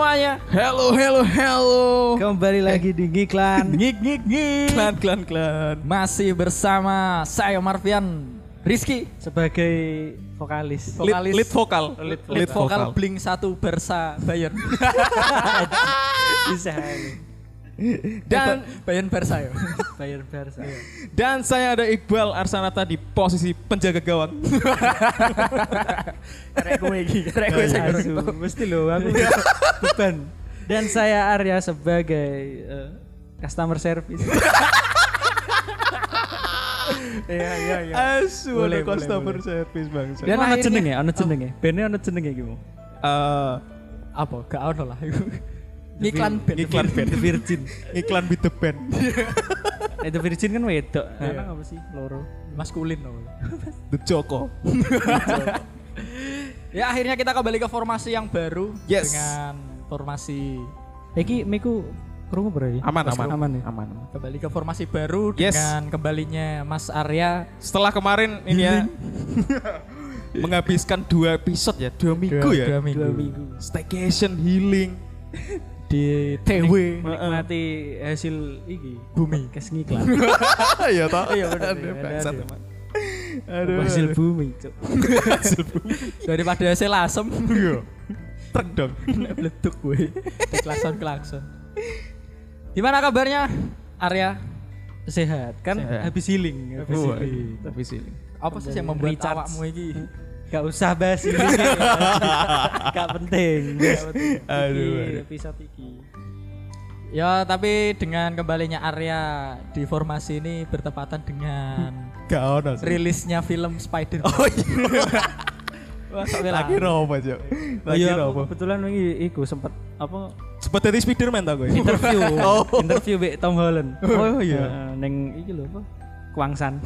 Semuanya. Hello, hello, hello. Kembali lagi di Giklan. Ngik ngik ngik. Klan, klan, klan. Masih bersama saya Marvian Rizky sebagai vokalis. Lead, Vokalis. lead vokal. lead, lead vokal Blink 1 Bersa Bayern. Bisa. Dan Bayern Bersa ya. Bayar Barca. Dan saya ada Iqbal Arsanata di posisi penjaga gawang. Karek gue iki, karek mesti lo aku beban. Dan saya Arya sebagai eh, customer service. Iya iya iya. Asu, Boleh, customer boleh. service bangsa. Dan ono akhirnya- jenenge, ono jenenge. Bene ono jenenge gitu. Eh, Apa? Gak ono lah. Iklan band. Iklan band. The Virgin. iklan with the band. Eh, The Virgin kan wedok. Iya. Enak apa sih? Loro. Maskulin loh. The Joko. Ya akhirnya kita kembali ke formasi yang baru Yes. dengan formasi Iki miku krungu berarti. Aman, aman. Aman ya. Aman. kembali ke formasi baru Yes. dengan kembalinya Mas Arya Setelah kemarin ini ya menghabiskan dua episode ya, dua minggu dua, ya. dua minggu, Dua minggu. Staycation healing. Di TW Menikmati hasil iki Bumi. podcast ngiklan. Iya toh. Iya, bener, Aduh, iya, hasil bumi, Cuk. hasil bumi. daripada hasil asem Iya. Truk dong. leduk gue klakson klakson gimana kabarnya Arya Sehat kan Sehat. habis healing, habis Wah, healing. Tapi sih. apa sih yang membuat awakmu ini Gak usah bahas ini. Gak penting. Gak penting. Aduh, episode iki. ya tapi dengan kembalinya Arya di formasi ini bertepatan dengan Gak ono sih. rilisnya film Spider Oh iya. Wah, Lagi Cok. Oh Lagi aku ropo. kebetulan iki iku sempat apa Sempat dari Spiderman tau gue. interview Oh. interview Mbak Tom Holland. Oh, iya. Heeh, neng iki lho apa? Kuangsan.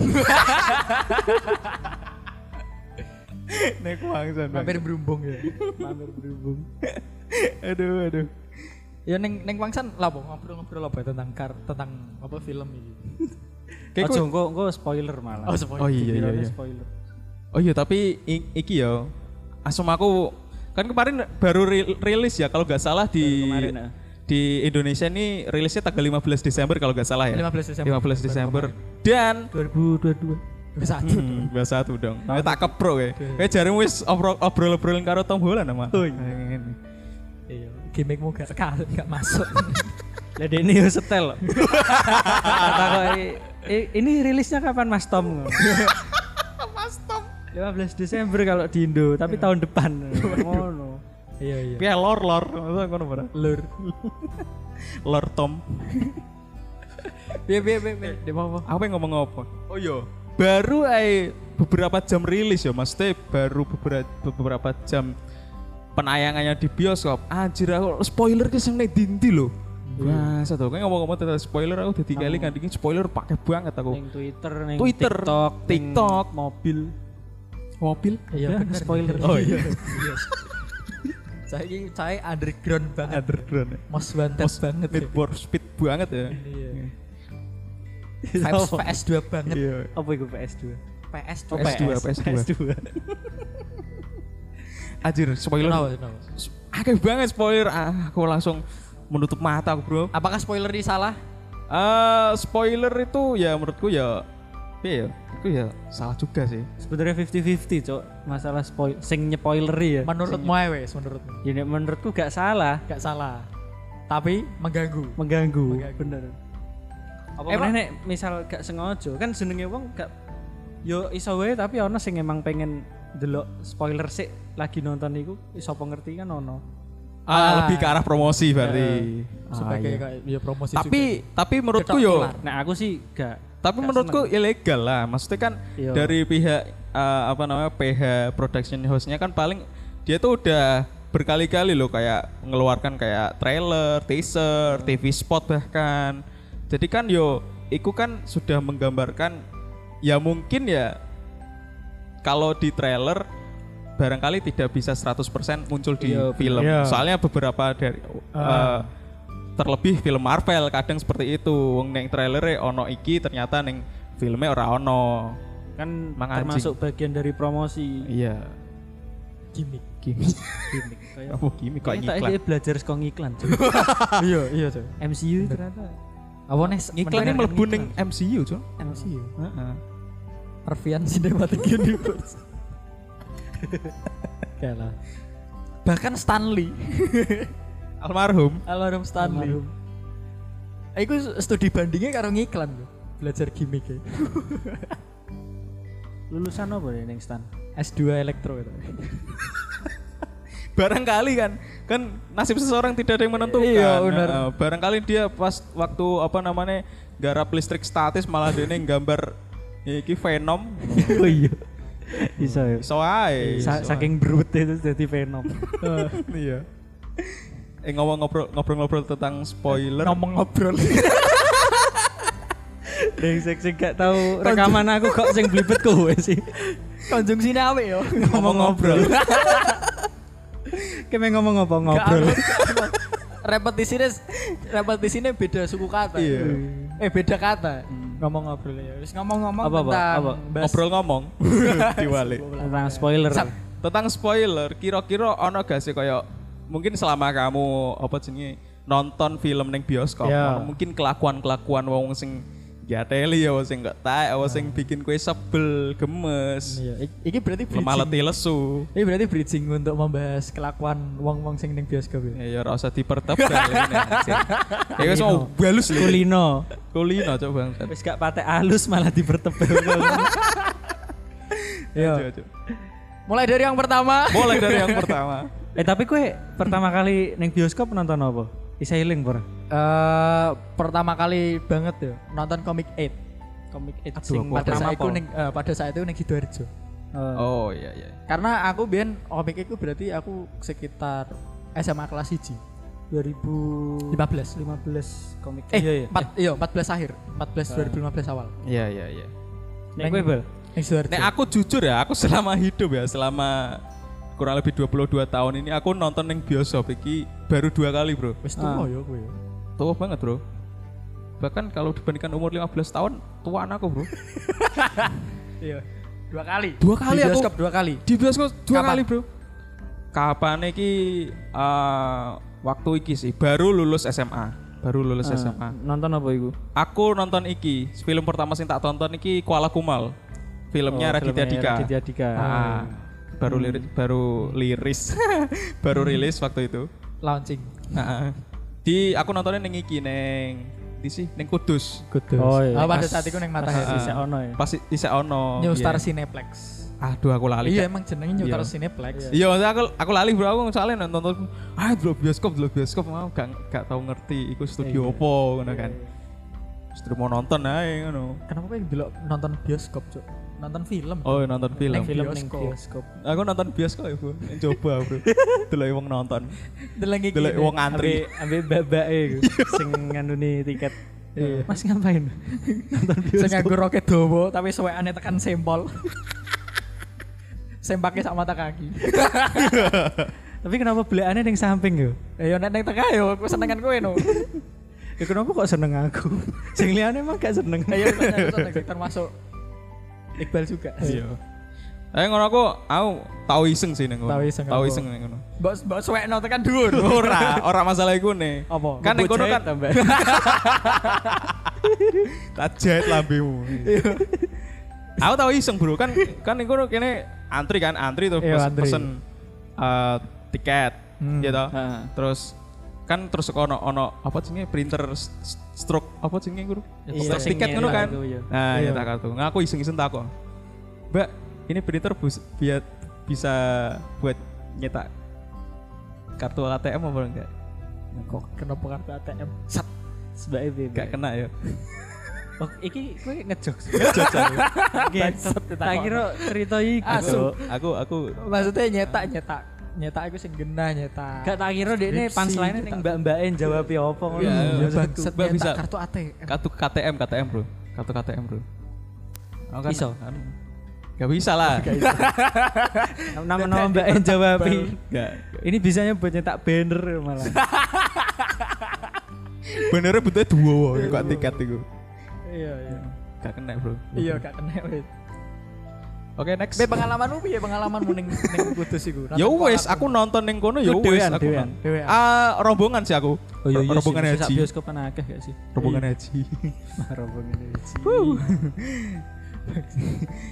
Nek wangsan. mampir berumbung ya Mampir berhubung. Aduh, aduh. ya neng neng Wangsan lah Bang. ngobrol-ngobrol apa ya tentang kar tentang apa film ini Kayak ku- engko engko spoiler malah. Oh, spoiler. Oh iya iya iya. spoiler. Oh iya tapi iki ya. Asum aku kan kemarin baru ri- rilis ya kalau nggak salah di kemarin, ah. di Indonesia ini rilisnya tanggal 15 Desember kalau nggak salah ya. 15 Desember. 15 Desember. Dan 2022. Satu hmm, bahasa satu dong. Kayak tak kepro kayak. Kayak jarimu wis obrol obrol obrolin karo Tom Holland sama. Oh, iya. Iya gimmickmu gak sekali gak masuk Lah Deni yo setel. loh. Kata kok "I- i- ini rilisnya kapan Mas Tom? Mas Tom. 15 Desember kalau di Indo, tapi tahun depan. Ngono. iya iya Kayak lor lor. Ngono ora? lur Lor Tom. biar biar biar biar dia mau apa Apa yang ngomong apa? Oh iya. Baru ay beberapa jam rilis ya, Mas. Teh baru beberapa beberapa jam penayangannya di bioskop. Anjir aku spoiler ki sing dindi lho. Biasa tuh, kayak ngomong-ngomong tentang spoiler aku udah tiga kali ngandingin spoiler pakai banget aku. Ning Twitter, ning Twitter, TikTok, TikTok. mobil. Mobil. Iya bener. spoiler. Oh iya. Saya ini saya underground banget. Underground. Most wanted Most banget. Need ya. for speed banget ya. Iya. Vibes Apa? PS2 banget. Iya. Apa itu PS2? PS2. Oh, PS2, PS2. PS2. Anjir, spoiler. Kenapa, kenapa? Akeh banget spoiler. Ah, aku langsung menutup mata aku, Bro. Apakah spoiler ini salah? Eh, spoiler itu ya menurutku ya iya ya, itu ya salah juga sih. Sebenarnya 50-50, Cok. Masalah spoil sing nyepoileri ya. Menurutmu ae wes, menurutmu. Ya menurutku gak salah, Gak salah. Tapi mengganggu. mengganggu. Mengganggu. Bener. Apa meneh nek misal gak sengaja kan jenenge wong gak yo iso wae tapi ono sing emang pengen delok spoiler sih lagi nonton iku iso apa ngerti kan ono. Ah, Ah. lebih ke arah promosi berarti. Ah, Sebagai iya. kayak ya promosi tapi tapi menurutku yo. Nah, aku sih gak tapi gak menurutku seneng. ilegal lah. Maksudnya kan Iya. dari pihak eh, apa namanya PH production hostnya kan paling dia tuh udah berkali-kali loh kayak mengeluarkan kayak trailer, teaser, TV spot bahkan. Jadi kan yo itu kan sudah menggambarkan ya mungkin ya kalau di trailer barangkali tidak bisa 100% muncul di Iya, film. iya. Soalnya beberapa dari eh, terlebih film Marvel kadang seperti itu. Wong neng trailer ono iki ternyata neng filmnya ora ono. kan Mang termasuk bagian dari promosi Iya. gimmick. Gimik. gimmick kayak Apa gimik kok iklan? dia belajar sekong iklan iya, iya. MCU ternyata Apa nih? Ini mlebu ning MCU, Cuk. MCU. Heeh. Arvian Cinematic Universe. Kayak lah. Bahkan Stanley. Almarhum. Almarhum Stanley. Almarhum. Iku studi bandingnya karo ngiklan. Belajar gimmick ya. lulusan apa ya ning stan? S2 elektro itu. Barangkali kan kan nasib seseorang tidak ada yang menentukan. Iya, benar. Heeh, barangkali dia pas waktu apa namanya garap listrik statis malah dia gambar iki Venom. oh iya. Bisa ya. Iso ae. Sa- saking brut itu jadi Venom. ae. iya. Eh ngomong ngobrol ngobrol-ngobrol tentang spoiler. Ngomong ngobrol. Brengsek sing gak tahu rekaman aku kok sing blibet kowe sih. Konjungsinya apa ya? Ngomong ngobrol. Keme ngomong apa ngobrol. repetisinya repetisinya beda suku kata. Iya. Eh beda kata. Ngomong ngobrol ya. Terus ngomong-ngomong Apa, tentang Apa? bahas- Ngobrol ngomong. Diwalik. Tentang spoiler. Sat. tentang spoiler kira-kira ono gak sih kayak mungkin selama kamu apa jenenge nonton film neng bioskop ono mungkin kelakuan-kelakuan wong sing ya wong sing gak taek wong sing bikin kue sebel gemes Iya, iki berarti lemah bridging. letih lesu Ini berarti bridging untuk membahas kelakuan wong-wong sing ning bioskop ya. ya ya ora usah dipertebal ya wis mau balus lho Kulino. kulino coba bangsat Wis gak patek halus malah dipertebal. Iya. Ayo. Mulai dari yang pertama. mulai dari yang pertama eh tapi kue pertama kali neng bioskop nonton apa? Isa Iling pernah? Eh pertama kali banget ya nonton Comic 8. Komik it Aduh, sing aku Pada pertama saat itu ning eh, pada saat itu ning Sidoarjo. Oh. oh iya iya Karena aku biyen komik itu berarti aku sekitar SMA kelas 1. 2015 15. komik. Eh, iya iya. empat, iya 14 akhir. 14 2015 awal. iya iya iya Nek kowe bel. Nek aku jujur ya, aku selama hidup ya, selama kurang lebih 22 tahun ini aku nonton yang bioskop iki baru dua kali, Bro. Wis Ah. tuwa ya kowe. Tua banget, Bro. Bahkan kalau dibandingkan umur 15 tahun, tuaan aku, Bro. Iya. Dua kali. Dua kali Di aku. bioskop dua kali. Di bioskop dua Kapan? kali, Bro. Kapan iki eh, waktu iki sih, baru lulus SMA. Baru lulus Ah, SMA. Nonton apa iku? Aku nonton iki, film pertama sing tak tonton iki Kuala Kumal. Filmnya Oh, Raditya Dika. Raditya Dika. Ah, baru liris, baru liris, baru rilis waktu itu. Launching. Nah, di aku nontonnya neng iki neng di sih neng Kudus. Kudus. Oh, iya. Ah, pada saat itu Pas Matahari. sisa ono ya. Pas isa ono. New iya. Star Cineplex. Aduh aku lali. Iya emang jenenge New Iya. Star Cineplex. Iya, maksudnya aku aku lali bro aku soalnya nonton ah dulu bioskop dulu bioskop mau gak gak tahu ngerti iku studio Iya. opo ngono kan. Justru mau nonton aja ngono. Kenapa kowe delok nonton bioskop, Cuk? nonton film. Oh, nonton film. Neng film ning bioskop. bioskop. Aku nonton bioskop ya, Bu. Coba, Bro. Delok wong nonton. Deleng iki. Delok wong antri. Ambek babake iku sing nganduni tiket. Iya. Mas ngapain? Nonton Sing bioskop. nganggo roket dawa tapi suwekane tekan sempol. Sempake sak mata kaki. Tapi kenapa belakane ning samping yo? Ya yo nek neng tengah yo aku senengan kowe no. Ya kenapa kok seneng aku? Sing liyane emang gak seneng. Ayo seneng sih, termasuk Iqbal juga. Iya. Eh ngono aku aku tau iseng sih ngono. Tau iseng Tau iseng ning ngono. Mbok mbok suwekno tekan dhuwur. Ora, ora masalah iku nih. Apa? Kan kono kan tak jahit lambemu. Aku tau iseng bro kan kan kono kene antri kan antri terus Iya, pes- antri. pesen eh, tiket Hmm. gitu. Heeh. Terus kan terus ono ono apa jenenge printer stroke apa jenenge guru? Iya, Stroke tiket ngono kan. iya. Nah, Iya. nyetak kartu. Nah, aku iseng-iseng takon. Mbak, ini printer bus, biar bisa buat nyetak kartu ATM apa enggak? Kok kenapa kartu ATM? Sat. Sebab itu. Enggak kena ya. Oh, iki kowe. Jokes aku. Bangsat, Tak kira cerita. Cuk. aku aku Maksudnya nyetak nyetak aku sing genah nyetak. Gak tak kira dia ini Skripsi, punchline ning mbak-mbakin jawab ya apa ngono. Iya, Ya bisa. kartu ATM. kartu KTM KTM bro kartu KTM bro Aku kan- Iso? kan, Gak bisa lah Nama-nama mbak jawab. Ini bisanya buat nyetak banner malah. Benernya butuhnya dua Kok tiket itu Iya iya. Gak kena bro Iya gak kena. Oke next Be pengalamanmu piye pengalamanmu ning ning Kudus iku? Ya wes aku nonton yang kono ya Lu wes dewean, aku dewean. Dewean. Ah rombongan sih aku Oh iya iya. Rombongan sih, sak haji bioskop kan akeh gak sih? Rombongan haji rombongan haji.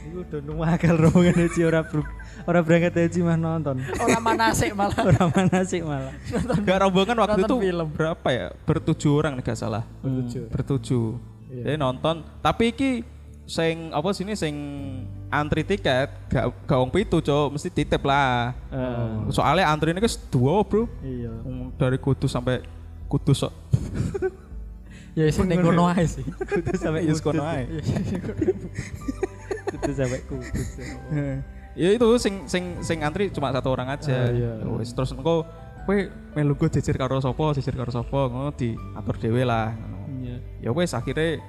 Iku udah nuwakal rombongan haji ora ber- ora berangkat haji mah nonton. Ora manasik malah. Ora mana sih malah. Gak rombongan waktu Nonton itu film. berapa ya Bertujuh orang nih gak salah Bertujuh. Bertujuh Iya. Jadi nonton Tapi iki Sing apa sini sing antri tiket gak gak wong pitu cok mesti titip lah Heeh. soalnya antri ini kan dua bro Iya. Hmm, dari kudus sampai kudus kok Ya wis ning kono ae sih. Kudu sampai Yes, kono kudus. ae. Kudu sampai kudus. ya itu sing sing sing antri cuma satu orang aja Ah, iya. Wes, terus engko kowe melu go jejer karo sapa jejer karo sapa ngono diatur dhewe lah. Iya. ya wes akhirnya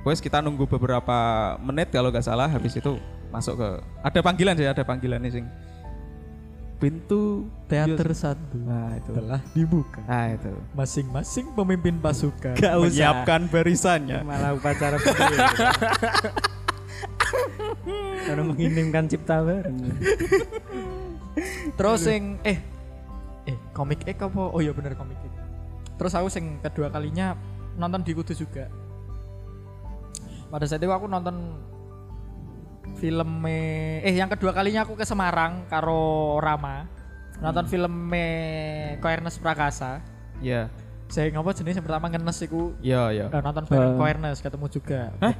wes kita nunggu beberapa menit kalau nggak salah habis itu masuk ke ada panggilan sih ada panggilan nih sing pintu Teater bios- satu nah itu telah dibuka. nah itu Masing-masing pemimpin pasukan. Gak usah. menyiapkan barisannya Malah upacara. Karena menginimkan cipta bareng. Terus sing eh eh komik X apa? Oh iya bener komik. Terus aku sing kedua kalinya nonton di Kudus juga. Pada saat itu aku nonton film eh yang kedua kalinya aku ke Semarang karo Rama. Nonton film Koernes Prakasa. ya Saya ngapa jenis yang pertama ngenes iku ya ya eh, nonton bareng Eh. Koernes ketemu juga. Hah?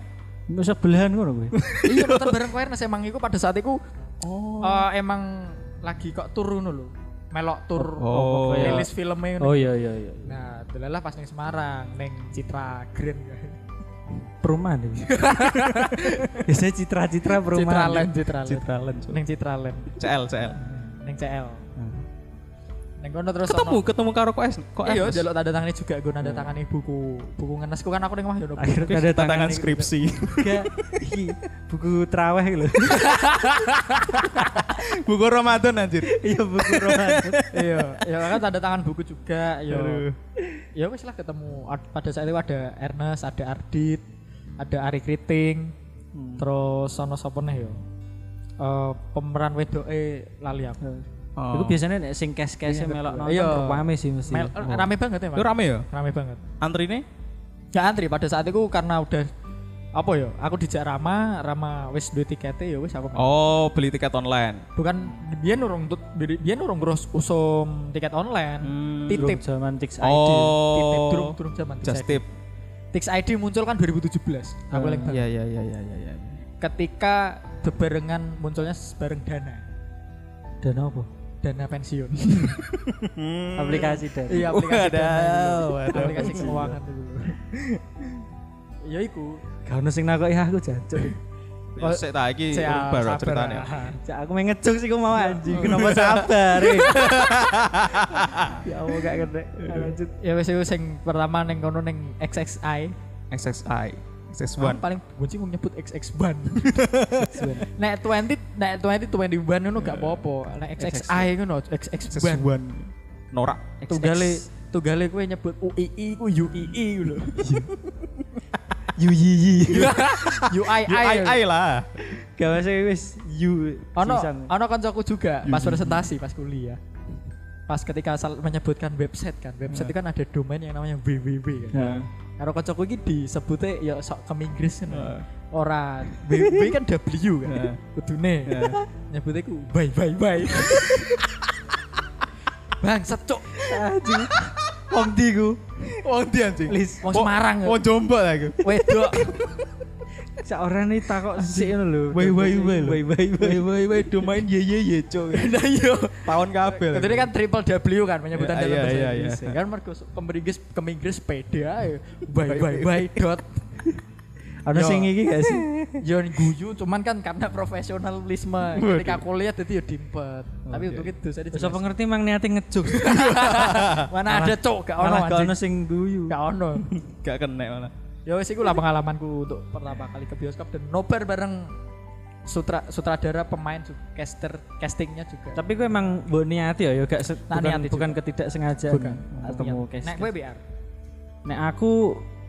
Masa belahan ngono kowe. iya nonton bareng Koernes emang iku pada saat itu oh eh, emang lagi kok turun lho. Melok tur Oh. rilis filmnya Oh iya iya iya. Nah, delalah pas ning Semarang, ning Citra Grand. Perumahan ini. Biasanya citra-citra Citra perumahan. Land, Citra Land. Citraland Cuk. Ning Citra Land, CL CL ning CL. Ning kono terus ketemu ono- ketemu karo kok kok Iya, jaluk tanda tangane juga gue nanda tangani buku buku ngenesku kan aku yo ono buku. Akhirnya tanda tantangan tangan skripsi iki buku traweh lho. buku Ramadan anjir Iya buku Ramadan. Iya, ya kan tanda tangan buku juga, yo. Aduh. Ya wis lah ketemu. Ad- Pada saat itu ada Ernest, ada Ardit, ada Ari Kriting, terus sono sapa neh yo. Eh, pemeran wedoke lali aku. Oh. Itu biasanya nek sing kes-kese melok nonton Iya. rame sih mesti. Mel- Oh. rame banget ya, Mas. itu rame ya Rame banget. antri nih Ya antri pada saat itu karena udah apa ya? Aku dijak Rama, Rama wis duwe tiketnya ya wis aku. oh beli tiket online Bukan dia nurung tut dia nurung terus usum tiket online. Hmm. Titip zaman Tix ID. oh titip durung durung zaman just Tix ID. tip Tix ID muncul kan 2017. Aku Hmm, eling banget. ya ya ya ya ya ya Ketika bebarengan munculnya bareng Dana. Dan apa? Dana pensiun. Aplikasi dan. iya, aplikasi Dana. Wadaw, itu. wadaw. Aplikasi keuangan itu. Ya iku. Gak ono sing nakoki aku jancuk. Ya sik ta iki urung baru sabar, ceritane. ah. Cak aku main ngecuk sih ku mau anjing. Kenapa sabar? eh? ya Allah gak kena. Lanjut. Ya wis iku sing pertama ning kono ning XXI. XXI, Aku XX1. paling benci mau nyebut XX ban. nek 20 nek 20 20 ban ngono gak apa-apa. Nek XXI ngono XX ban. XX1. Norak. Tunggale tunggale kowe nyebut UII ku UII lho. UII. UI lah. Gak masuk wis yu. Ono ono kancaku juga pas presentasi pas kuliah. Pas ketika asal menyebutkan website kan. Website itu kan ada domain yang namanya www kan. Nah. Karo kancaku iki disebutnya ya sok ke Inggris kan. Heeh. Ora www kan W kan. Kudune. Nyebutnya ku bye bye bye. Bang, secuk. Anjing. Wong di ku. Wong di anjing. Lis. Wong Semarang. ya. Wong Jombang lagi. Wedok. Sak ora nih takok sik ngono lho. Wai, wai, wai lho. Wai wai wai. Woi woi domain ye ye ye cok. Nah iya. Tahun kabel. Kudune kan triple W kan penyebutan Iya, dalam iya, bahasa iya, Inggris. iya. Kan mergo ke Inggris ke Inggris pede ae. Bye bye bye dot. Ada sing iki gak sih? Yo guyu cuman kan karena profesionalisme ketika kuliah jadi ya dimpet. Tapi untuk itu saya Wis apa ngerti mang niate ngejuk. Mana ada cok gak ono gak ono sing guyu. Gak ono. Gak kena malah. Ya wis iku lah pengalamanku untuk pertama kali ke bioskop dan nobar bareng sutra sutradara pemain caster castingnya juga. Tapi gue emang mbok niati ya, ya gak se- Nah, bukan, niati bukan juga. ketidaksengajaan Bukan. ketemu Niat. cast. Nek kowe biar Nek aku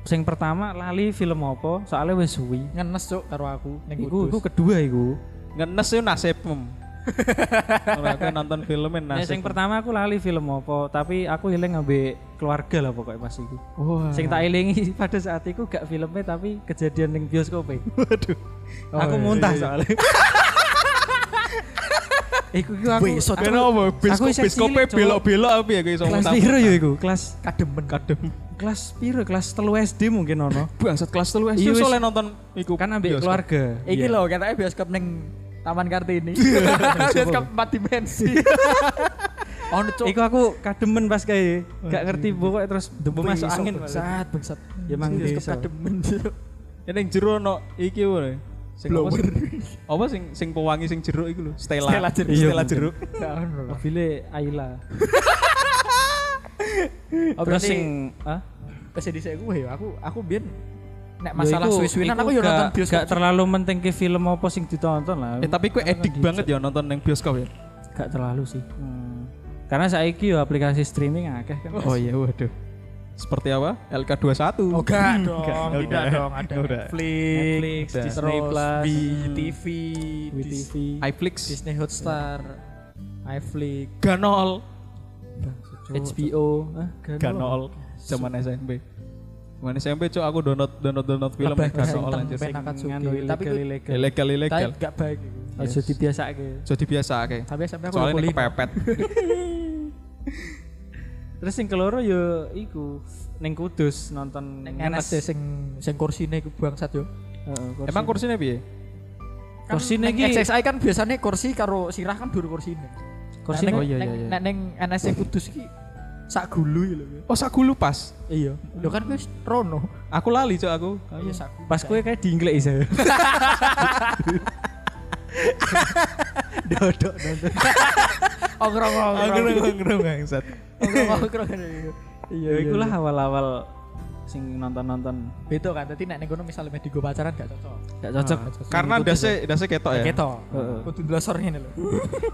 sing pertama lali film apa? Soalnya wis suwi. ngenes cok karo aku ning Iku iku kedua iku. Ngenes itu nasibmu. Aku nonton Nek nasib. sing pertama aku lali film apa, tapi aku eling ambek keluarga lah pokoknya pas iku. Wah. Sing tak elingi pada saat itu gak filmnya tapi kejadian ning bioskop. Waduh. aku iya, muntah iya. soalnya. Iku iku aku so aku- biskopnya cilik, Cok. belok-belok apa ya guys? kelas piro ya iku? Kelas kademen Kadem. Kelas piro? Kelas telu SD mungkin ono. Bangsat kelas telu Iya, SD wis. soalnya nonton iku. Kan ambek bioskop. keluarga. Iki Iya. loh katanya bioskop neng Taman Kartini. bioskop empat dimensi. oh cok. Iku aku kademen pas kayak gak ngerti pokoknya terus debu masuk angin. Bangsat, bangsat. Ya, emang Bioskop kademen. Ini yang jero no iki wae. Sing apa sing apa sing sing pewangi sing jeruk iku lho, Stella. Stella jeruk. Stella Iya, jeruk. Gak Oh, Terus sing ah? pas di saya gue ya, aku aku biar nek masalah suwi-suwinan aku yo gak- nonton bioskop. Gak terlalu penting ke film apa sing ditonton lah. Eh tapi kue edik banget ya nonton yang bioskop ya. Gak terlalu sih. Hmm. Karena saiki yo aplikasi streaming akeh kan. Oh iya waduh. Seperti apa? LK21. Oh gak dong, Enggak, tidak dong. Ada Udah. Netflix, Netflix, Udah. Disney terus Plus, BTV, WTV. iFlix. Disney Hotstar, iFlix, Ganol. HBO, ah, Ganol. Zaman SMP. Zaman SMP cok aku download download download film Lebih Ganol keseneng, anjir. suki. nganu Tapi ilegal ilegal. Ilegal ilegal. tapi gak baik itu. Aja dibiasake. Jadi biasa oke. Tapi sampai aku Soalnya ini kepepet. Terus sing keloro yo iku ning Kudus nonton Ning deh sing sing kursine iku bangsat yo. Heeh, kursi. Emang kursinya piye? Kan Kursine iki- XXI kan biasanya kursi karo sirah kan dulu kursine. kursi Nek- oh iya, iya, iya. Nek ning NSC Kudus iki sak gulu ya lho. Oh sagulu pas. Iya. Lho kan wis rono. Aku lali cok aku. Iya sak. pas kue kayak diinglek isa. Dodok nonton. ogrong Aku ogrong. nongkrong bangsat. Ogrong ogrong. Iya, ikulah awal-awal sing nonton-nonton Itu kan tadi nek ning kono misalnya medigo pacaran gak cocok. gak cocok. Karena dase dase ketok ya. Ketok. Heeh. Kudu ndlosor ngene lho.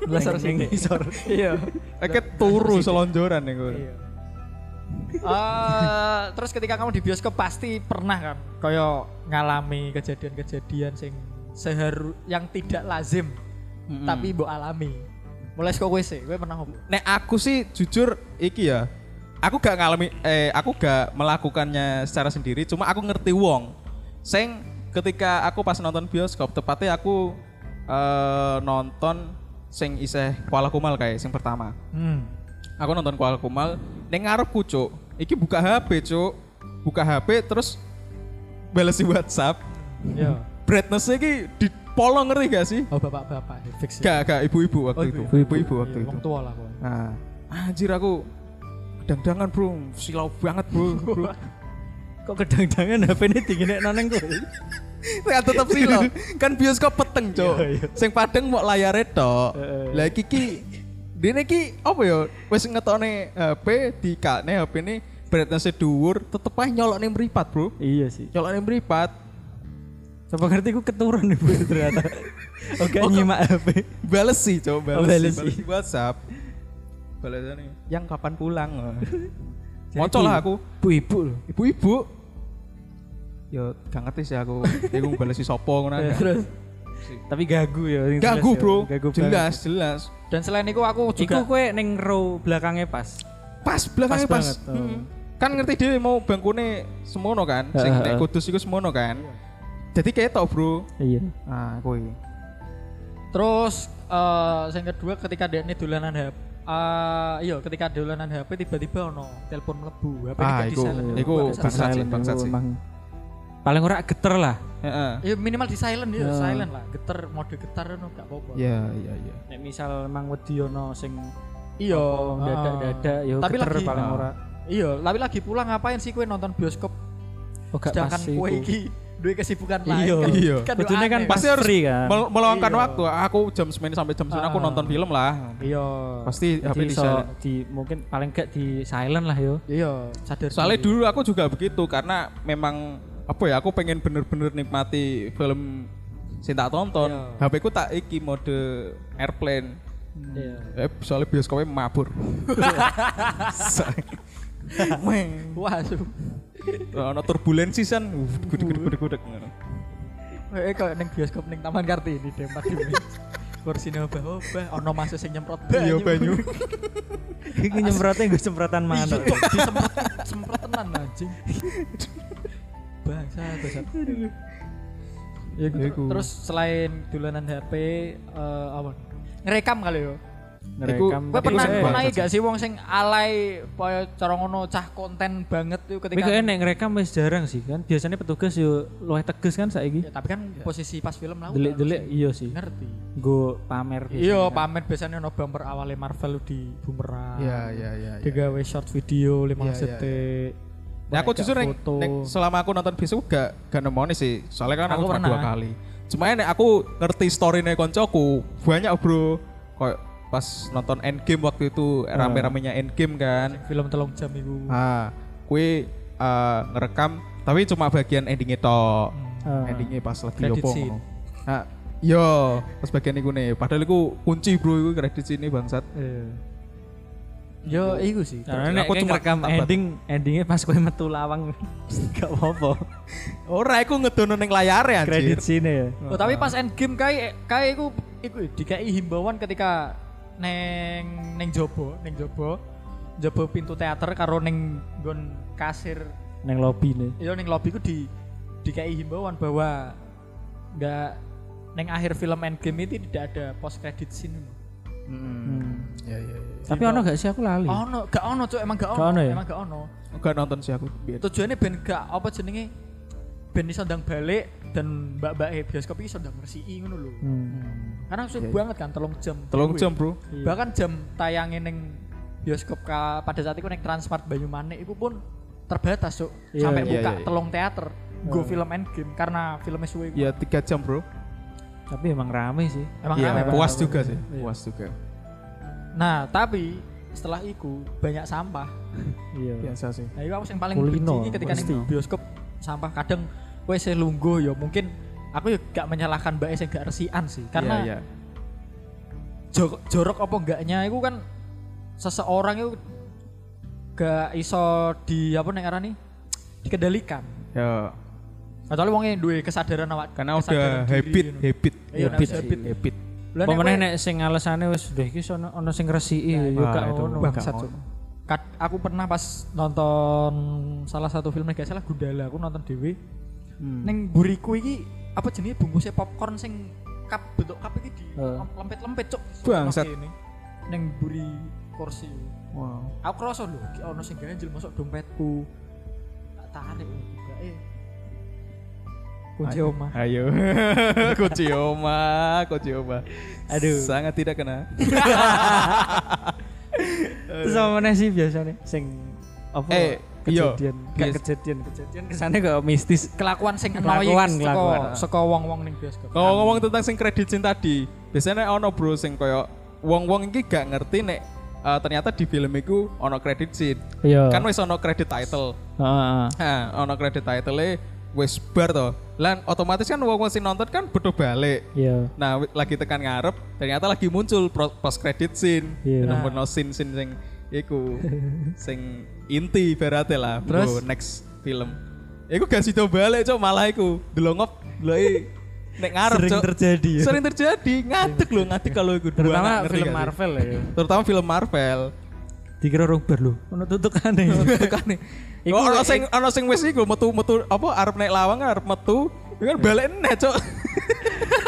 Ndlosor sing ngisor. Iya. Eket turu selonjoran nih gue. Iya. Eh, terus ketika kamu di bioskop pasti pernah kan kaya ngalami kejadian-kejadian sing seharu yang tidak lazim tapi mbok alami. Mulai saka kowe sih, kowe pernah ngopo? Nek aku sih jujur iki ya. Aku gak ngalami eh aku gak melakukannya secara sendiri, cuma aku ngerti wong. Sing ketika aku pas nonton bioskop, tepatnya aku eh nonton sing iseh Kuala Kumal kayak sing pertama. Hmm. Aku nonton Kuala Kumal ning ngarepku, Cuk. Iki buka HP, Cuk. Buka HP terus balesi WhatsApp. Iya. Brightness iki di polo ngerti gak sih? Oh bapak-bapak fix. Gak, gak ibu-ibu waktu Oh, itu. ibu-ibu. Ibu-ibu waktu Iya, itu. Wong tua lah kok. Nah, anjir aku kedang-dangan bro, silau banget bro. bro. Kok kedang-dangan HP ini tinggi nek noneng kowe. Kan tetep silo. Kan bioskop peteng, Cok. Sing padeng mau layare tok. Lah iki ki dene ki apa ya? Wis ngetone HP dikane HP ini brightness dhuwur, tetep ae nyolokne mripat, Bro. Iya sih. Nyolokne mripat. Coba ngerti ku keturun nih Bu ternyata. Oke nyimak HP. Bales sih, coba Oh, bales, bales sih. Bales WhatsApp. Balasannya, yang kapan pulang? Jadi Moco lah aku. Bu-ibu loh. Ibu-ibu. Yo, gak ngerti sih aku. Iku balesi sopo ngono. Kan. Terus tapi gagu ya. Gagu, ya. Bro. Gagu banget. Jelas, jelas. Dan selain itu aku Iku juga kue neng row belakangnya pas. Pas belakangnya pas. banget, oh. Hmm. Kan ngerti dia mau bangkune semono kan. Sing nek kudus iku semono kan. Jadi ketok, Bro. Iya. Ah, kowe. terus eh yang kedua ketika dia ini dolanan Eh iya ketika dolanan HP tiba-tiba ono telepon mlebu HP Ah, iku- di silent iku bangsat sih, Silent, bangsat sih. paling ora geter lah. Heeh. ya minimal di silent ya Ya. silent lah getar mode getar no gak apa-apa Iya, iya, iya. Nek misal emang wedi ono sing iya dadak-dadak ya Tapi geter lagi- paling ora. iya tapi lagi pulang ngapain sih kue nonton bioskop Oh gak sedangkan kue iki duwe kesibukan Iya. lain kan, Iya. kan Kudune kan Pasti harus free kan. Mel- meluangkan Iya. waktu. Aku jam semini sampai jam semini aku Ah. nonton film lah. iya Pasti HP Jadi di iso silent. di mungkin paling gak di silent lah yo. iya sadar Soalnya dulu aku juga begitu karena memang apa ya aku pengen bener-bener nikmati film sing tak tonton. Iya. HP ku tak iki mode airplane. iya Eh, soalnya bioskopnya mabur. Wah Ono turbulensi san. Uh, Gudeg-gudeg-gudeg. eh kok neng bioskop neng Taman Kartini deh Pak Dewi. Kursine obah-obah ono masuk sing nyemprot Iya banyu. banyu. Iki nyemprotnya gue semprotan Iya, manuk. Cok, disemprot semprot tenan anjing. Bangsa, bangsa. Ya, gitu. Terus selain dolanan HP eh, apa? Ngerekam kali yo. Ngerekam. Kowe tapi pernah pernah gak sih wong sing alay kaya cara ngono cah konten banget tuh ketika kayaknya nek ngerekam wis jarang sih kan. Biasanya petugas yo luwih tegas kan saiki. Ya, tapi kan posisi pas film lah Delik-delik iya sih. ngerti. Gue pamer Iya, kan. pamer biasanya ono bumper awalnya Marvel di bumerang. Iya, iya, iya. iya. Digawe short video 15 Iya, iya, detik. Ya aku jujur nek, foto. nek selama aku nonton besok gak gak nemoni sih. Soalnya kan aku, Aku pernah. dua kali. Cuma nek aku ngerti story-nya koncoku banyak bro. Kayak pas nonton Endgame waktu itu rame-ramenya Endgame kan. film telung jam itu. Ah, kue eh, ngerekam tapi cuma bagian endingnya tok. Ah. Endingnya pas lagi Credit yopo. Nah, yo pas bagian iku nih. Padahal iku kunci bro iku kredit sini bangsat. Iya. Yo, iku sih. Karena Aku aku cuma rekam ending endingnya pas kowe metu lawang gak apa-apa. Ora iku ngedono ning layare anjir. Kredit sini ya. Oh, tapi pas end game kae kae iku iku dikai himbauan ketika neng neng jobo, neng jobo. Jobo pintu teater karo neng gon kasir Neng lobby nih. Iya neng lobby ku di dikai himbauan bahwa nggak neng akhir film Endgame itu tidak ada post credit scene. Hmm. Ya ya ya. Tapi ono gak sih aku lali. Ono, gak ono cuk, emang gak ono, Gak ono ya? emang gak ono. Enggak nonton sih aku. biar. Tujuannya ben gak apa jenenge ben iso ndang balik dan mbak-mbak e bioskop iki iso ndang ngresiki ngono lho. Hmm. Karena sulit Iya, iya. banget kan telung jam. Telung Dewe. jam bro. Iya. Bahkan jam tayangin neng bioskop ka, pada saat itu neng Transmart Banyumanik itu pun terbatas cuk. Iya, Sampai iya, buka iya. telung teater. Go Oh. film Endgame karena filmnya suwe. Ya tiga jam bro. Tapi emang rame sih. Emang Iya rame, puas juga sih. Iya. Puas juga. Nah, tapi setelah itu banyak sampah. Iya. Biasa sih. Nah, itu aku yang paling Kulino, benci ketika ning bioskop sampah kadang kowe sih lungguh ya mungkin aku ya gak menyalahkan mbak sing gak resian sih karena Iya, iya. jo- jorok apa enggaknya itu kan seseorang itu gak iso di apa nih nih dikendalikan Ya, kecuali wongnya duwe kesadaran awak karena udah kesadaran diri, habit, you know. habit. Iya, Habit habit, sih. habit. Habit. Lah, nek Pemenang kowe- nek sing alasannya wis udah iki ono ono sing ngresiki Nah, yo gak itu ono. bangsat aku pernah pas nonton salah satu film gak salah Gundala aku nonton dewe Hmm. neng buriku iki apa jenis bungkusnya popcorn sing cup bentuk cup iki di Eh. lempet-lempet cuk Bangsat. ini neng buri kursi Wow. aku kerasa lho ki ono sing ganjel masuk dompetku tak tarik juga eh kunci omah Ayo. kunci oma, kunci oma. Aduh. Sangat tidak kena. Terus sama mana sih biasanya sing apa? Eh. Kejadian gak Yes. kejadian kejadian kesannya kok mistis Kelakuan sing Kelakuan, kelakuan. saka wong-wong ning bioskop. Kalau ngomong tentang sing kredit scene tadi, biasanya ono bro sing koyo wong-wong iki gak ngerti nek eh, ternyata di film iku ono credit scene. iya Kan wis ono credit title. Heeh. Nah, ono credit title wis bar to. Lan otomatis kan wong-wong sing nonton kan butuh balik. iya Nah, lagi tekan ngarep, ternyata lagi muncul post credit scene. Iya. Nemu scene-scene sing iku sing inti berarti lah bro, Terus? next film. Iku gak sido balik cok malah iku delongop lho nek ngarep Sering Cok. terjadi ya. Sering terjadi, ngadeg loh, ngadeg kalau iku terutama film? Marvel ya Terutama film Marvel. dikira orang bar lho ono tutukane Tukane. Iku ono sing ono sing wis iku metu metu apa arep naik lawang arep metu, ya kan balik neh cok.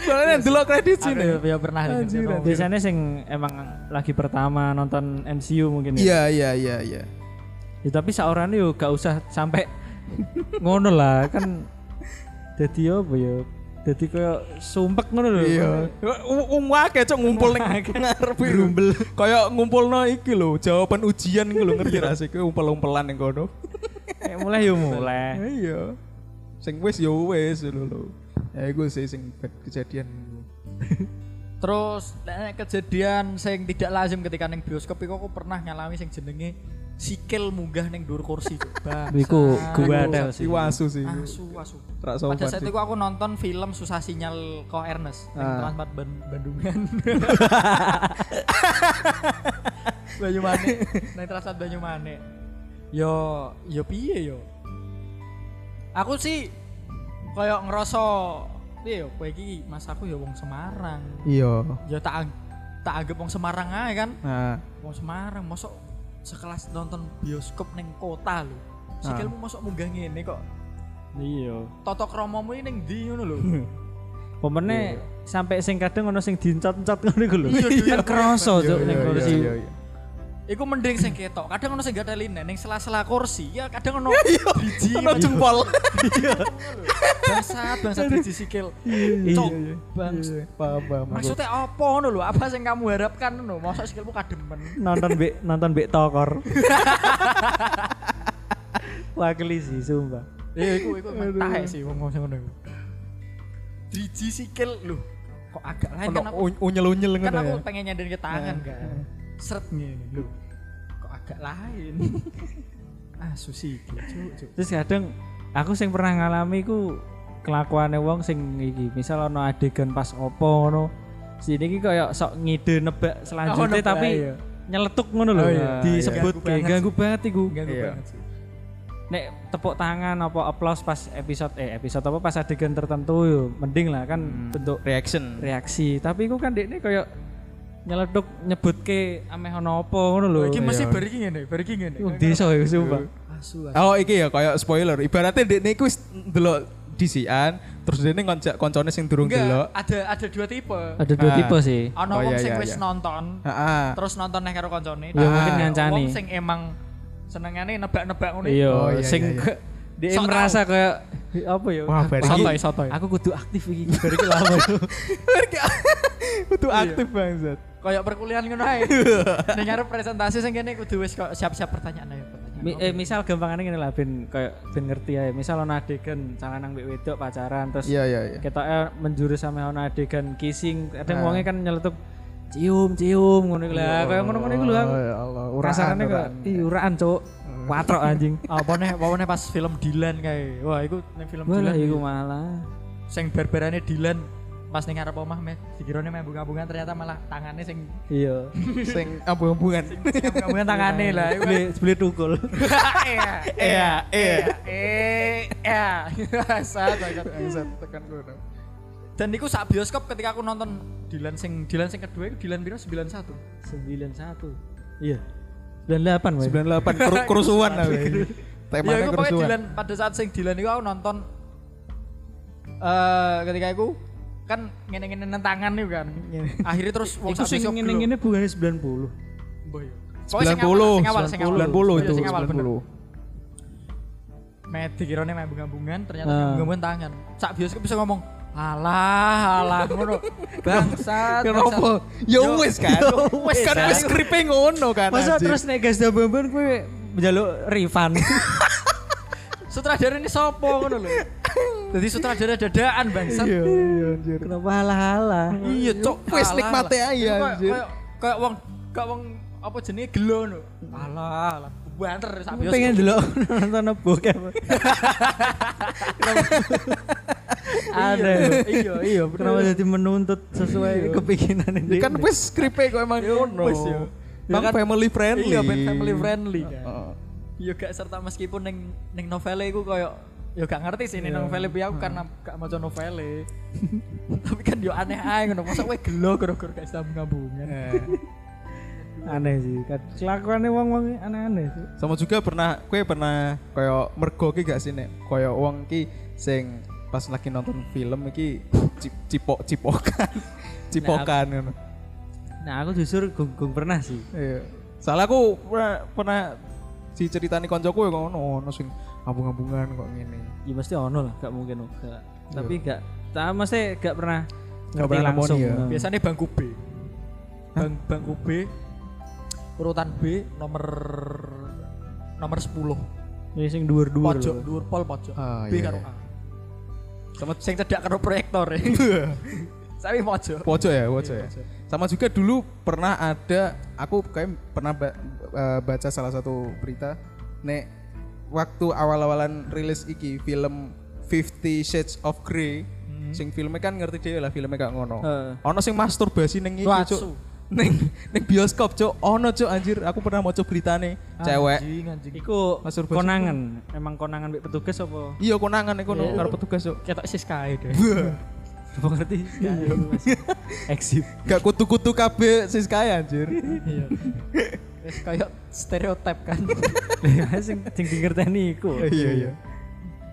Balik neh delok kredit sini. ya, ya pernah Anjir, biasanya sing emang lagi pertama nonton MCU mungkin ya Iya iya iya iya. Ya, tapi seorang yo gak usah sampai ngono lah kan jadi apa ya jadi kayak sumpek ngono lho Iya. Wong akeh cok ngumpul ning ngarep grumbel. Kayak ngumpulno iki lho, jawaban ujian iku lho ngerti ra sih umpel-umpelan ning kono. Eh, mulai yo mulai Iya. Sing wis ya wis lho lho. Ya iku sih sing bad kejadian. Terus nek kejadian sing tidak lazim ketika ning bioskop iku aku pernah ngalami sing jenenge sikil munggah ning dhuwur kursi. Bang. Iku gua tel sih. Iwasu sih. Asu asu. Rak Pada saat itu aku nonton film Susah Sinyal Ko Ernest yang Ah. Transmart Ban- Bandungan. Banyumane, nang Transmart Banyumane. Yo, yo piye yo? Aku sih kayak ngerasa piye yo kowe iki Mas aku ya wong Semarang. Iya. Ya tak tak anggap wong Semarang ae kan. Nah, Wong Semarang mosok sekelas nonton bioskop ning kota lho. Sikilmu mosok munggah ngene kok. iya Toto kromomu ini ning ndi ngono lho. Pemene sampai sing kadang ono sing dincot-encot ngono iku lho. Iya, iya. Kan kroso cuk ning kursi. Iku mending sing ketok. Kadang ono sing gak ada line ning sela-sela kursi. Ya kadang ono Iya. biji. Ono jempol. Bangsat, bangsat biji sikil. Iya, Cok, iya. Paham, paham. Maksudnya apa ngono lho? Apa sing kamu harapkan ngono? Masa sikilmu kademen. Nonton be nonton be tokor. Wakili sih sumpah. Eh iku iku emang tahe sih wong sing ngono iku. Biji sikil lho. Kok agak lain kan aku unyel-unyel kan ngono aku ya. pengen nyandarin ke tangan kan. Seret ngene lho. Agak lain. ah susi cuk. Terus kadang aku sing pernah ngalami ku kelakuane wong sing iki, misal ono adegan pas opo ngono. Sini iki koyo sok ngide nebak selanjutnya nebak, tapi iya. nyeletuk ngono lho. Oh, iya. Disebut Ganggu kayak banget ganggu banget iku. Ganggu Iya. banget sih. Nek tepuk tangan apa applause pas episode eh episode apa pas adegan tertentu yo mending lah kan bentuk Reaction. reaksi. Tapi iku kan dekne koyo nyeletuk nyebut ke ameh ono apa ngono lho. Iki mesti iya. bar iki ngene, bar iki ngene. Wong desa ya sumpah. Oh iki ya kayak spoiler. Ibaratnya dekne iku wis ndelok disian, terus dekne ngoncak koncone sing durung delok. ada ada dua tipe. Ada dua Ah. tipe sih. Ono Oh, wong iya, sing iya, wis nonton, Heeh. terus nonton nang karo koncone. Ya, mungkin ngancani. Wong sing emang senengane nebak-nebak ngono. Iya, Oh, iya, sing iya, iya. dia Sok merasa kayak apa ya? Wah, bar iki- Sotoy, sotoy. Aku kudu aktif iki. Bar iki lama itu. Kudu aktif bangsat. Kayak perkuliahan ngono ae. Ning ngarep presentasi sing kene kudu wis kok siap-siap pertanyaan ayo pertanyaan. Mi- eh, misal gampangane ngene lah ben kayak ben ngerti aja. Misal ono adegan calanang mbek wedok pacaran terus Iya iya iya. ketoknya menjurus sama ono adegan kissing. Kadang Ah. wongnya kan nyeletuk cium cium ngono iku lah. Kayak ngono-ngono iku lho. Oh, ya Allah, uraan, ih uraan, Cuk. Watrok anjing. Apa nih, apa nih pas film Dilan kae. Wah, iku ning film Malah Dilan iku malah. sing barbarane Dilan pas ning ngarep omah meh dikirone meh bunga-bunga ternyata malah tangannya sing Iya. sing ambung-ambungan. bunga tangane lah. Iku Beli beli tukul. Iya, Iya, iya. eh, ya. Sat. Bangsat tekan kono. Dan niku sak bioskop ketika aku nonton Dilan sing Dilan sing kedua itu Dilan piro 91. 91. Iya. 98, Mas. 98 keru- kerusuhan lah. Ya Temanya pokoknya kerusuhan. Dilan pada saat sing Dilan iku aku nonton eh ketika aku kan ngene-ngene nang tangan niku kan. Akhirnya terus wong sak bioskop ngene-ngene bukannya 90. Mbah awal, 90, sing awal, sing awal. 90 itu, Sing awal, bener. 90. Meh dikirone meh bunga-bungan ternyata meh bunga-bungan tangan. Sak bioskop bisa ngomong Alah, alah ngono. Bangsat. Kenapa? Ya wis kan. wis kan wis skripe ngono kan. Masa terus nek gas dabamban kowe njaluk refund. Sutradara ini sopo ngono lho. Jadi sutradara dadaan bangsat. iya iya anjir Kenapa halah-halah? Iya, cok. Nikmati alah. aja, kayak- anjir. Kayak kayak wong kayak wong apa jenenge gelo no. Alah, alah. Banter sak bioskop. Pengen dulu nonton bokep. Ada. Iya, iya, Kenapa jadi menuntut sesuai kepinginan ini? kan wes skripnya kok emang ngono yo. Bang Ya kan- family friendly Iya, ben family friendly. Heeh. Iya gak serta meskipun ning ning novele iku koyo ya gak ngerti sih ning novele piye aku karena gak maca novele. Tapi kan yo aneh ae ngono. Masa kowe gelo gara-gara gak sambung-sambungan. aneh sih. Kan Kelakuannya wong-wong aneh-aneh sih. sama juga pernah kue pernah koyo mergo ki gak sih nek koyo wong ki sing pas lagi nonton film iki cip- cipok cipokan cipokan ngono Nah aku justru gung-gung pernah sih. iya salah aku pernah, pernah si ceritani koncoku ya ngono ono sing ambung-ambungan kok ngene Ya pasti ono lah, gak mungkin enggak. Tapi gak, tak mesti gak pernah ngerti pernah langsung. ya? Nah. Biasanya bangku B. Bang bangku B urutan B nomor nomor 10. Ini sing dhuwur-dhuwur. Pojok, lho. dhuwur pol pojok. Ah, B iya, karo iya. A. Sama sing cedak karo proyektor. Tapi pojok. pojok ya pojok ya sama juga dulu pernah ada aku kayak pernah ba- eh, baca salah satu berita nek waktu awal-awalan rilis iki film Fifty Shades of Grey sing filmnya kan ngerti dhewe lah filmnya gak ngono Heeh. ono sing masturbasi ning iki cuk ning ning bioskop cuk ono cuk anjir aku pernah maca beritane cewek Anjing, anjing. Iku Masturbasi konangan. Emang konangan mbek petugas apa? iya konangan iku Iya. karo petugas cuk Ketok sis kae deh. Apa ngerti? Exit. gak kutu-kutu kabeh sis kaya anjir Iya. Wis kayak stereotip kan. Lah sing sing dingerteni iku. iya iya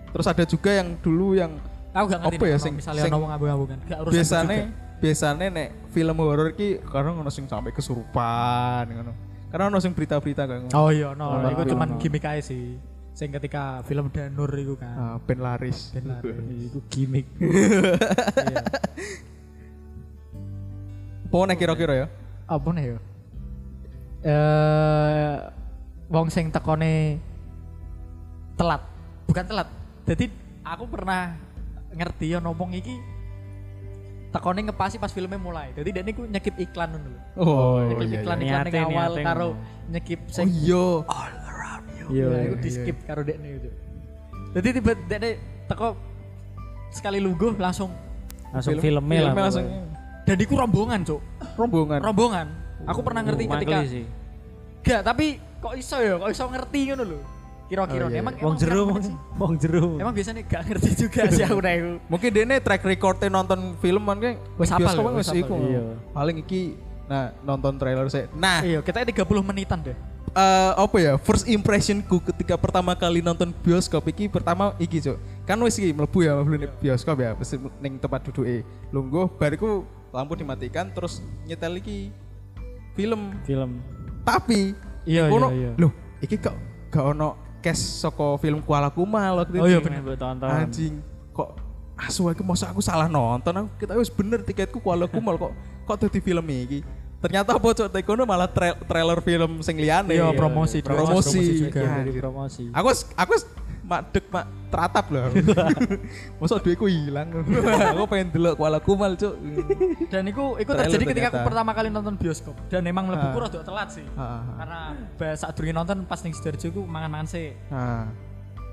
terus ada juga yang dulu yang Aku gak ngerti Apa ya, sing- misalnya sing- ono wong ambung-ambungan. Gak urusan biasane juga. biasane nek film horor ki karena ono sing sampai kesurupan ngono. Karena ono sing berita-berita kayak ngono. Oh iya, no, Ono, itu ono. cuman gimmick aja sih. Sing ketika film Danur itu kan. Ah, ben laris. Ben laris. Iku gimmick. Iya. Nek kira-kira ya. Apa nih ya? Eh, wong sing tekone telat, bukan telat. Jadi aku pernah ngerti ya ngomong iki tekone ngepasi pas filmnya mulai. Jadi dia niku nyekip iklan dulu. Oh, nyekip iklan iklan Niate, yang awal niate karo nyekip Oh sing iya. Iya. ya, itu iya. di skip karo dekne itu. Jadi tiba dekne teko sekali lungguh langsung Langsung Film- filmnya lah. filmnya langsung pokoknya. dan iku rombongan, Cuk. rombongan. Rombongan. Aku pernah ngerti Uh, ketika sih. Gak, tapi kok iso ya? Kok iso ngerti ngono lho. Kira-kira Oh, iya, emang Wong emang jero, wong jero. Emang biasanya gak ngerti juga sih aku nek. Mungkin dene track recordnya nonton film kan bioskop ya, kan wis iku. Iya. Paling iki nah nonton trailer saya. Nah, Iya, kita 30 menitan deh. eh apa ya first impressionku ketika pertama kali nonton bioskop iki pertama iki cuk kan wis iki mlebu ya mlebu ning bioskop ya mesti ning tempat duduke lungguh bariku lampu dimatikan terus nyetel iki film Film. tapi Iya, kono, iya, iya. loh iki kok gak ono cash saka film Kuala Kumal waktu Oh iya, buat tonton. anjing kok asu aku masa aku salah nonton aku kita wis bener tiketku Kuala Kumal kok kok dadi film iki ternyata apa cok tekono malah tra- trailer film sing liyane Iya, promosi, promosi, promosi juga. Ya, Dari promosi. aku aku wis madek mak teratap loh masa duitku hilang aku pengen delok Kuala Kumal cok Dan iku Trailer terjadi ketika aku pertama kali nonton bioskop dan emang mlebu Ah. ku rada telat sih. Ah, Karena ba- saat durunge nonton pas ning Sidoarjo ku mangan-mangan sih. ah.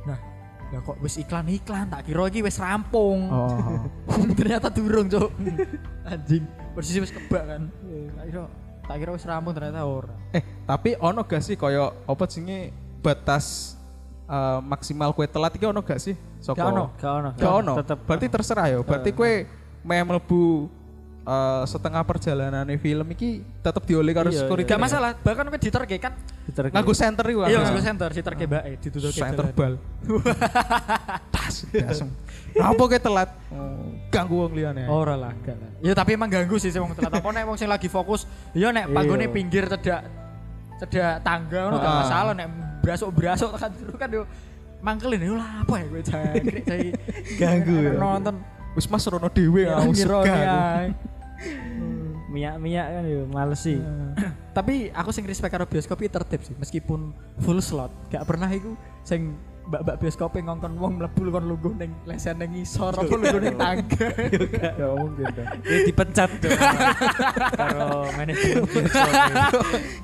Nah, lah kok wis iklan-iklan tak kira iki wis rampung. oh ternyata durung, Cuk. Anjing. Posisi wis kebak kan. Tak kira tak kira wis rampung ternyata ora. eh tapi ono gak sih koyo apa jenenge batas eh, maksimal kue telat iki ono gak sih Soko- Gak ono. Gak ono. Gak ono. Tetep. Berarti terserah ya. Berarti kue meh mlebu eh, setengah perjalanan film iki tetep dioleh karo Iya, security. Gak masalah, bahkan kowe diterke kan. Diterke. Nganggo center iku. Iya, kan? nganggo center, diterke bae ditutuke. center bal. Tas langsung. Apa ke telat? Ganggu wong liyane. Ora lah, gak lah. Ya tapi emang ganggu sih wong telat. Apa nek wong sing lagi fokus, ya nek panggone Iya. pinggir cedak cedak tangga ngono gak Ah. masalah nek brasuk-brasuk tekan jero kan yo mangkelin yo lah apa ya gue jangkrik jadi Ganggu ya. nonton Wis Mas rono dhewe aku Ngiro sega. ae. Minyak-minyak kan yo males sih. tapi aku sing respect karo bioskop iki tertib sih meskipun full slot gak pernah iku sing mbak-mbak bioskop ngongkon wong mlebu kon lungguh ning lesen ning ngisor apa lungguh ning tangga Ya mungkin dah. Ya dipecat tuh. Karo manajer bioskop.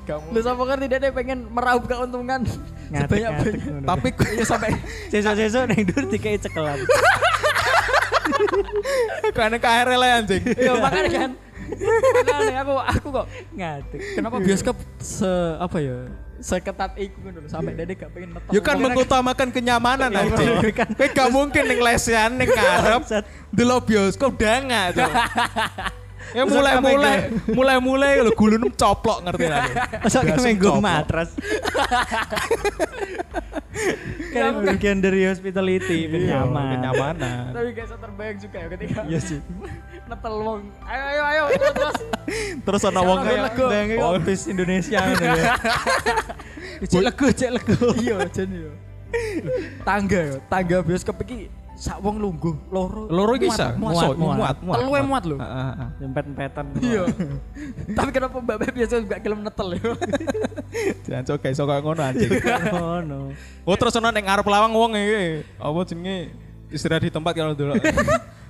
Kamu lu sapa ngerti dia pengen meraup keuntungan sebanyak Ngatek-ngatek. banyak Tapi ya sampai Sesuk-sesuk nang dur dikai cekelan. karena KRL ya anjing. Iya makanya kan. Makanya aku aku kok Ngatek. kenapa bioskop se apa ya seketat iku ngono lho, sampai dede gak pengen netok. Ya kan mengutamakan kenyamanan anjing. Kowe gak mungkin ning lesehan ning ngarep delok bioskop danga tuh. Ya mulai-mulai mulai-mulai lho gulune coplok ngerti lah. Masa minggu matras. kan bagian dari hospitality, Iya, nyaman. Kenyamanan. Tapi gak bisa terbayang juga ya ketika Iya sih. netel wong. Ayo ayo ayo terus terus. Terus ana wong kayak? Bayangin Indonesia gitu ya. Cek lego, cek lego. Iya jen yo. Tangga yo, tangga bioskop iki sak wong lungguh loro. Loro iki Muat, bisa. muat, Muat, muat. Telu muat lho. Heeh, heeh. Dempet-dempetan. Iya. Tapi kenapa Mbak Beb biasa gak gelem netel yo? Jangan sok iso kaya ngono anjing. Oh no. Oh terus ana ning ngarep lawang wong iki. Apa jenenge istirahat di tempat kalau dulu.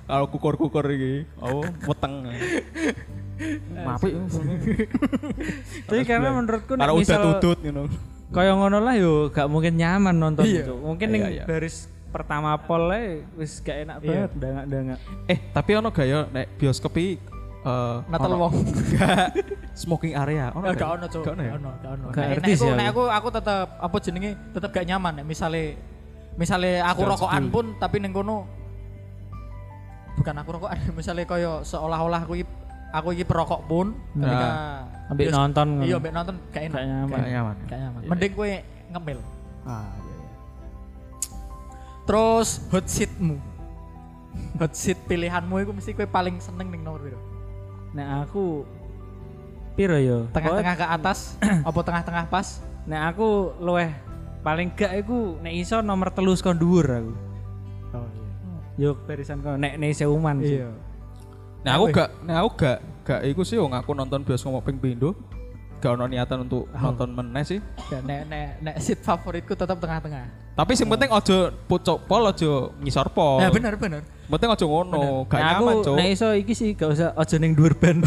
Kalau kukur-kukur iki. Oh, weteng. Tapi karena menurutku nek Karo udah misal tutut ngono. kaya ngono lah yo gak mungkin nyaman nonton itu. Mungkin Iya, ning iya. baris pertama pol wis gak enak Iya. banget dangak-dangak. Eh, tapi ono gak ya nek bioskop eh Netel ono- wong. Gak smoking area. Ono Eh, gak? Ono. Gak ono ya? Gak ono, gak ono. Gak Nek- aku, aku. nek aku aku tetep apa jenenge tetep gak nyaman nek misale misale aku rokokan pun tapi ning kono bukan aku rokokan misale koyo seolah-olah aku iki aku iki perokok pun ketika Ambek nonton. Iya, ambek nonton gak enak. Gak nyaman. Gak nyaman. Mending kowe ngemil. Ah. Terus hot seatmu. Hot seat pilihanmu itu mesti kowe paling seneng ning nomor piro? Nek aku piro yo? Tengah-tengah ke atas apa tengah-tengah pas? Nek aku luweh paling gak iku nek iso nomor telu kon dhuwur aku. Oh Yo barisan kon nek nek seuman sih. iya. Nah aku gak, nah aku gak, gak iku sih wong aku nonton bioskop ping pindho. Gak ono niatan untuk nonton meneh sih. Ya, nek nek nek seat favoritku tetap tengah-tengah. Tapi sing penting ojo pucuk pol ojo ngisor pol. Ya benar benar. Penting ojo ngono, gak Nah, aku nyaman, Cuk. nek iso iki sih gak usah aja ning dhuwur ban.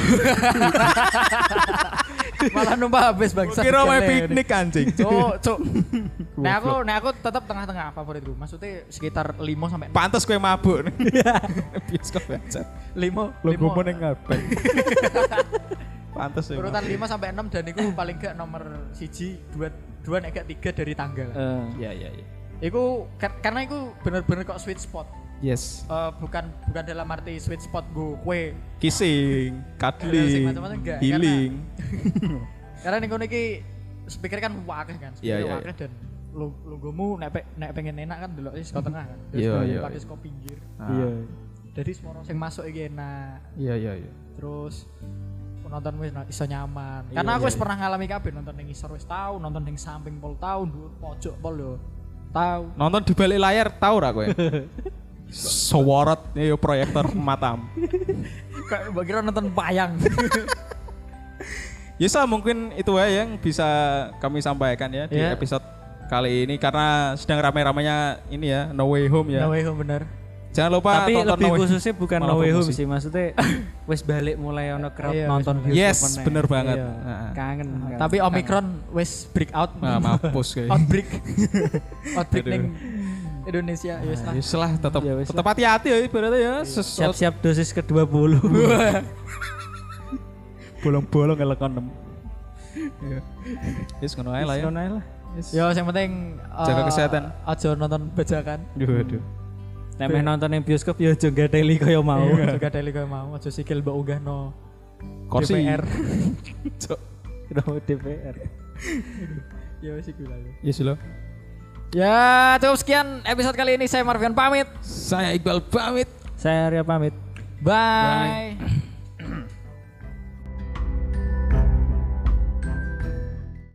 Malah numpak habis bangsa. Kira main piknik anjing. Cuk, cuk. Nek aku nek aku tetap tengah-tengah favoritku. Maksudnya sekitar 5 sampai Pantes kowe mabuk. Bioskop aja. 5 Lo gue ning ngabek. Pantes ya. Urutan 5 sampai 6 dan itu paling gak nomor siji, dua, dua nek gak tiga dari tangga. Eh, Iya iya iya. Iku kar- karena iku bener-bener kok sweet spot. Yes. Eh, bukan bukan dalam arti sweet spot gue kue Kissing, Sing cuddling, healing. karena nih kono iki speaker kan wakeh kan Iya, iya, wakeh dan lu logomu nek pe- nek pengen enak kan delok saka tengah kan Iya, iya, pakai iya. saka pinggir Ah. Iya. jadi semua sing masuk iki enak Iya iya iya. terus penonton wis iso nyaman Iya, karena aku iya, wis pernah ngalami kabeh nonton ning isor wis tau nonton ning samping pol tau dhuwur pojok pol yo tau Nonton di balik layar tahu ra kowe? Seworot ya proyektor matam. kayak kira nonton bayang Ya Sal, mungkin itu ya yang bisa kami sampaikan ya di Ya. episode kali ini karena sedang rame-ramenya ini ya No Way Home ya. no way home bener Jangan lupa Tapi tonton lebih No Way khususnya bukan No Way Home sih, maksudnya wis balik mulai ono crowd Iya, nonton bioskop Yes, meneh. bener banget. Iya. Heeh. Kangen. kangen. tapi omikron wis break out Nah, mampus kayak. outbreak outbreak ning Indonesia ya wis lah Ya lah, tetap Ya tetap hati-hati ya ibaratnya ya. Ses- siap-siap dosis ke-20. bolong-bolong elek kondom. Iya. Yes, ngono ae lah ya. Ngono ae lah. Ya, yang penting Jaga eh, kesehatan. Aja nonton bajakan. Duh, aduh. Nek meh nonton ning bioskop ya aja gadeli kaya mau. Juga deli kowe mau aja sikil mbok no Kursi. DPR. Cok. Kenapa DPR? ya wis iku lah. Yes lo. Ya, cukup sekian episode kali ini saya Marvian pamit. Saya Iqbal pamit. Saya Arya pamit. Bye.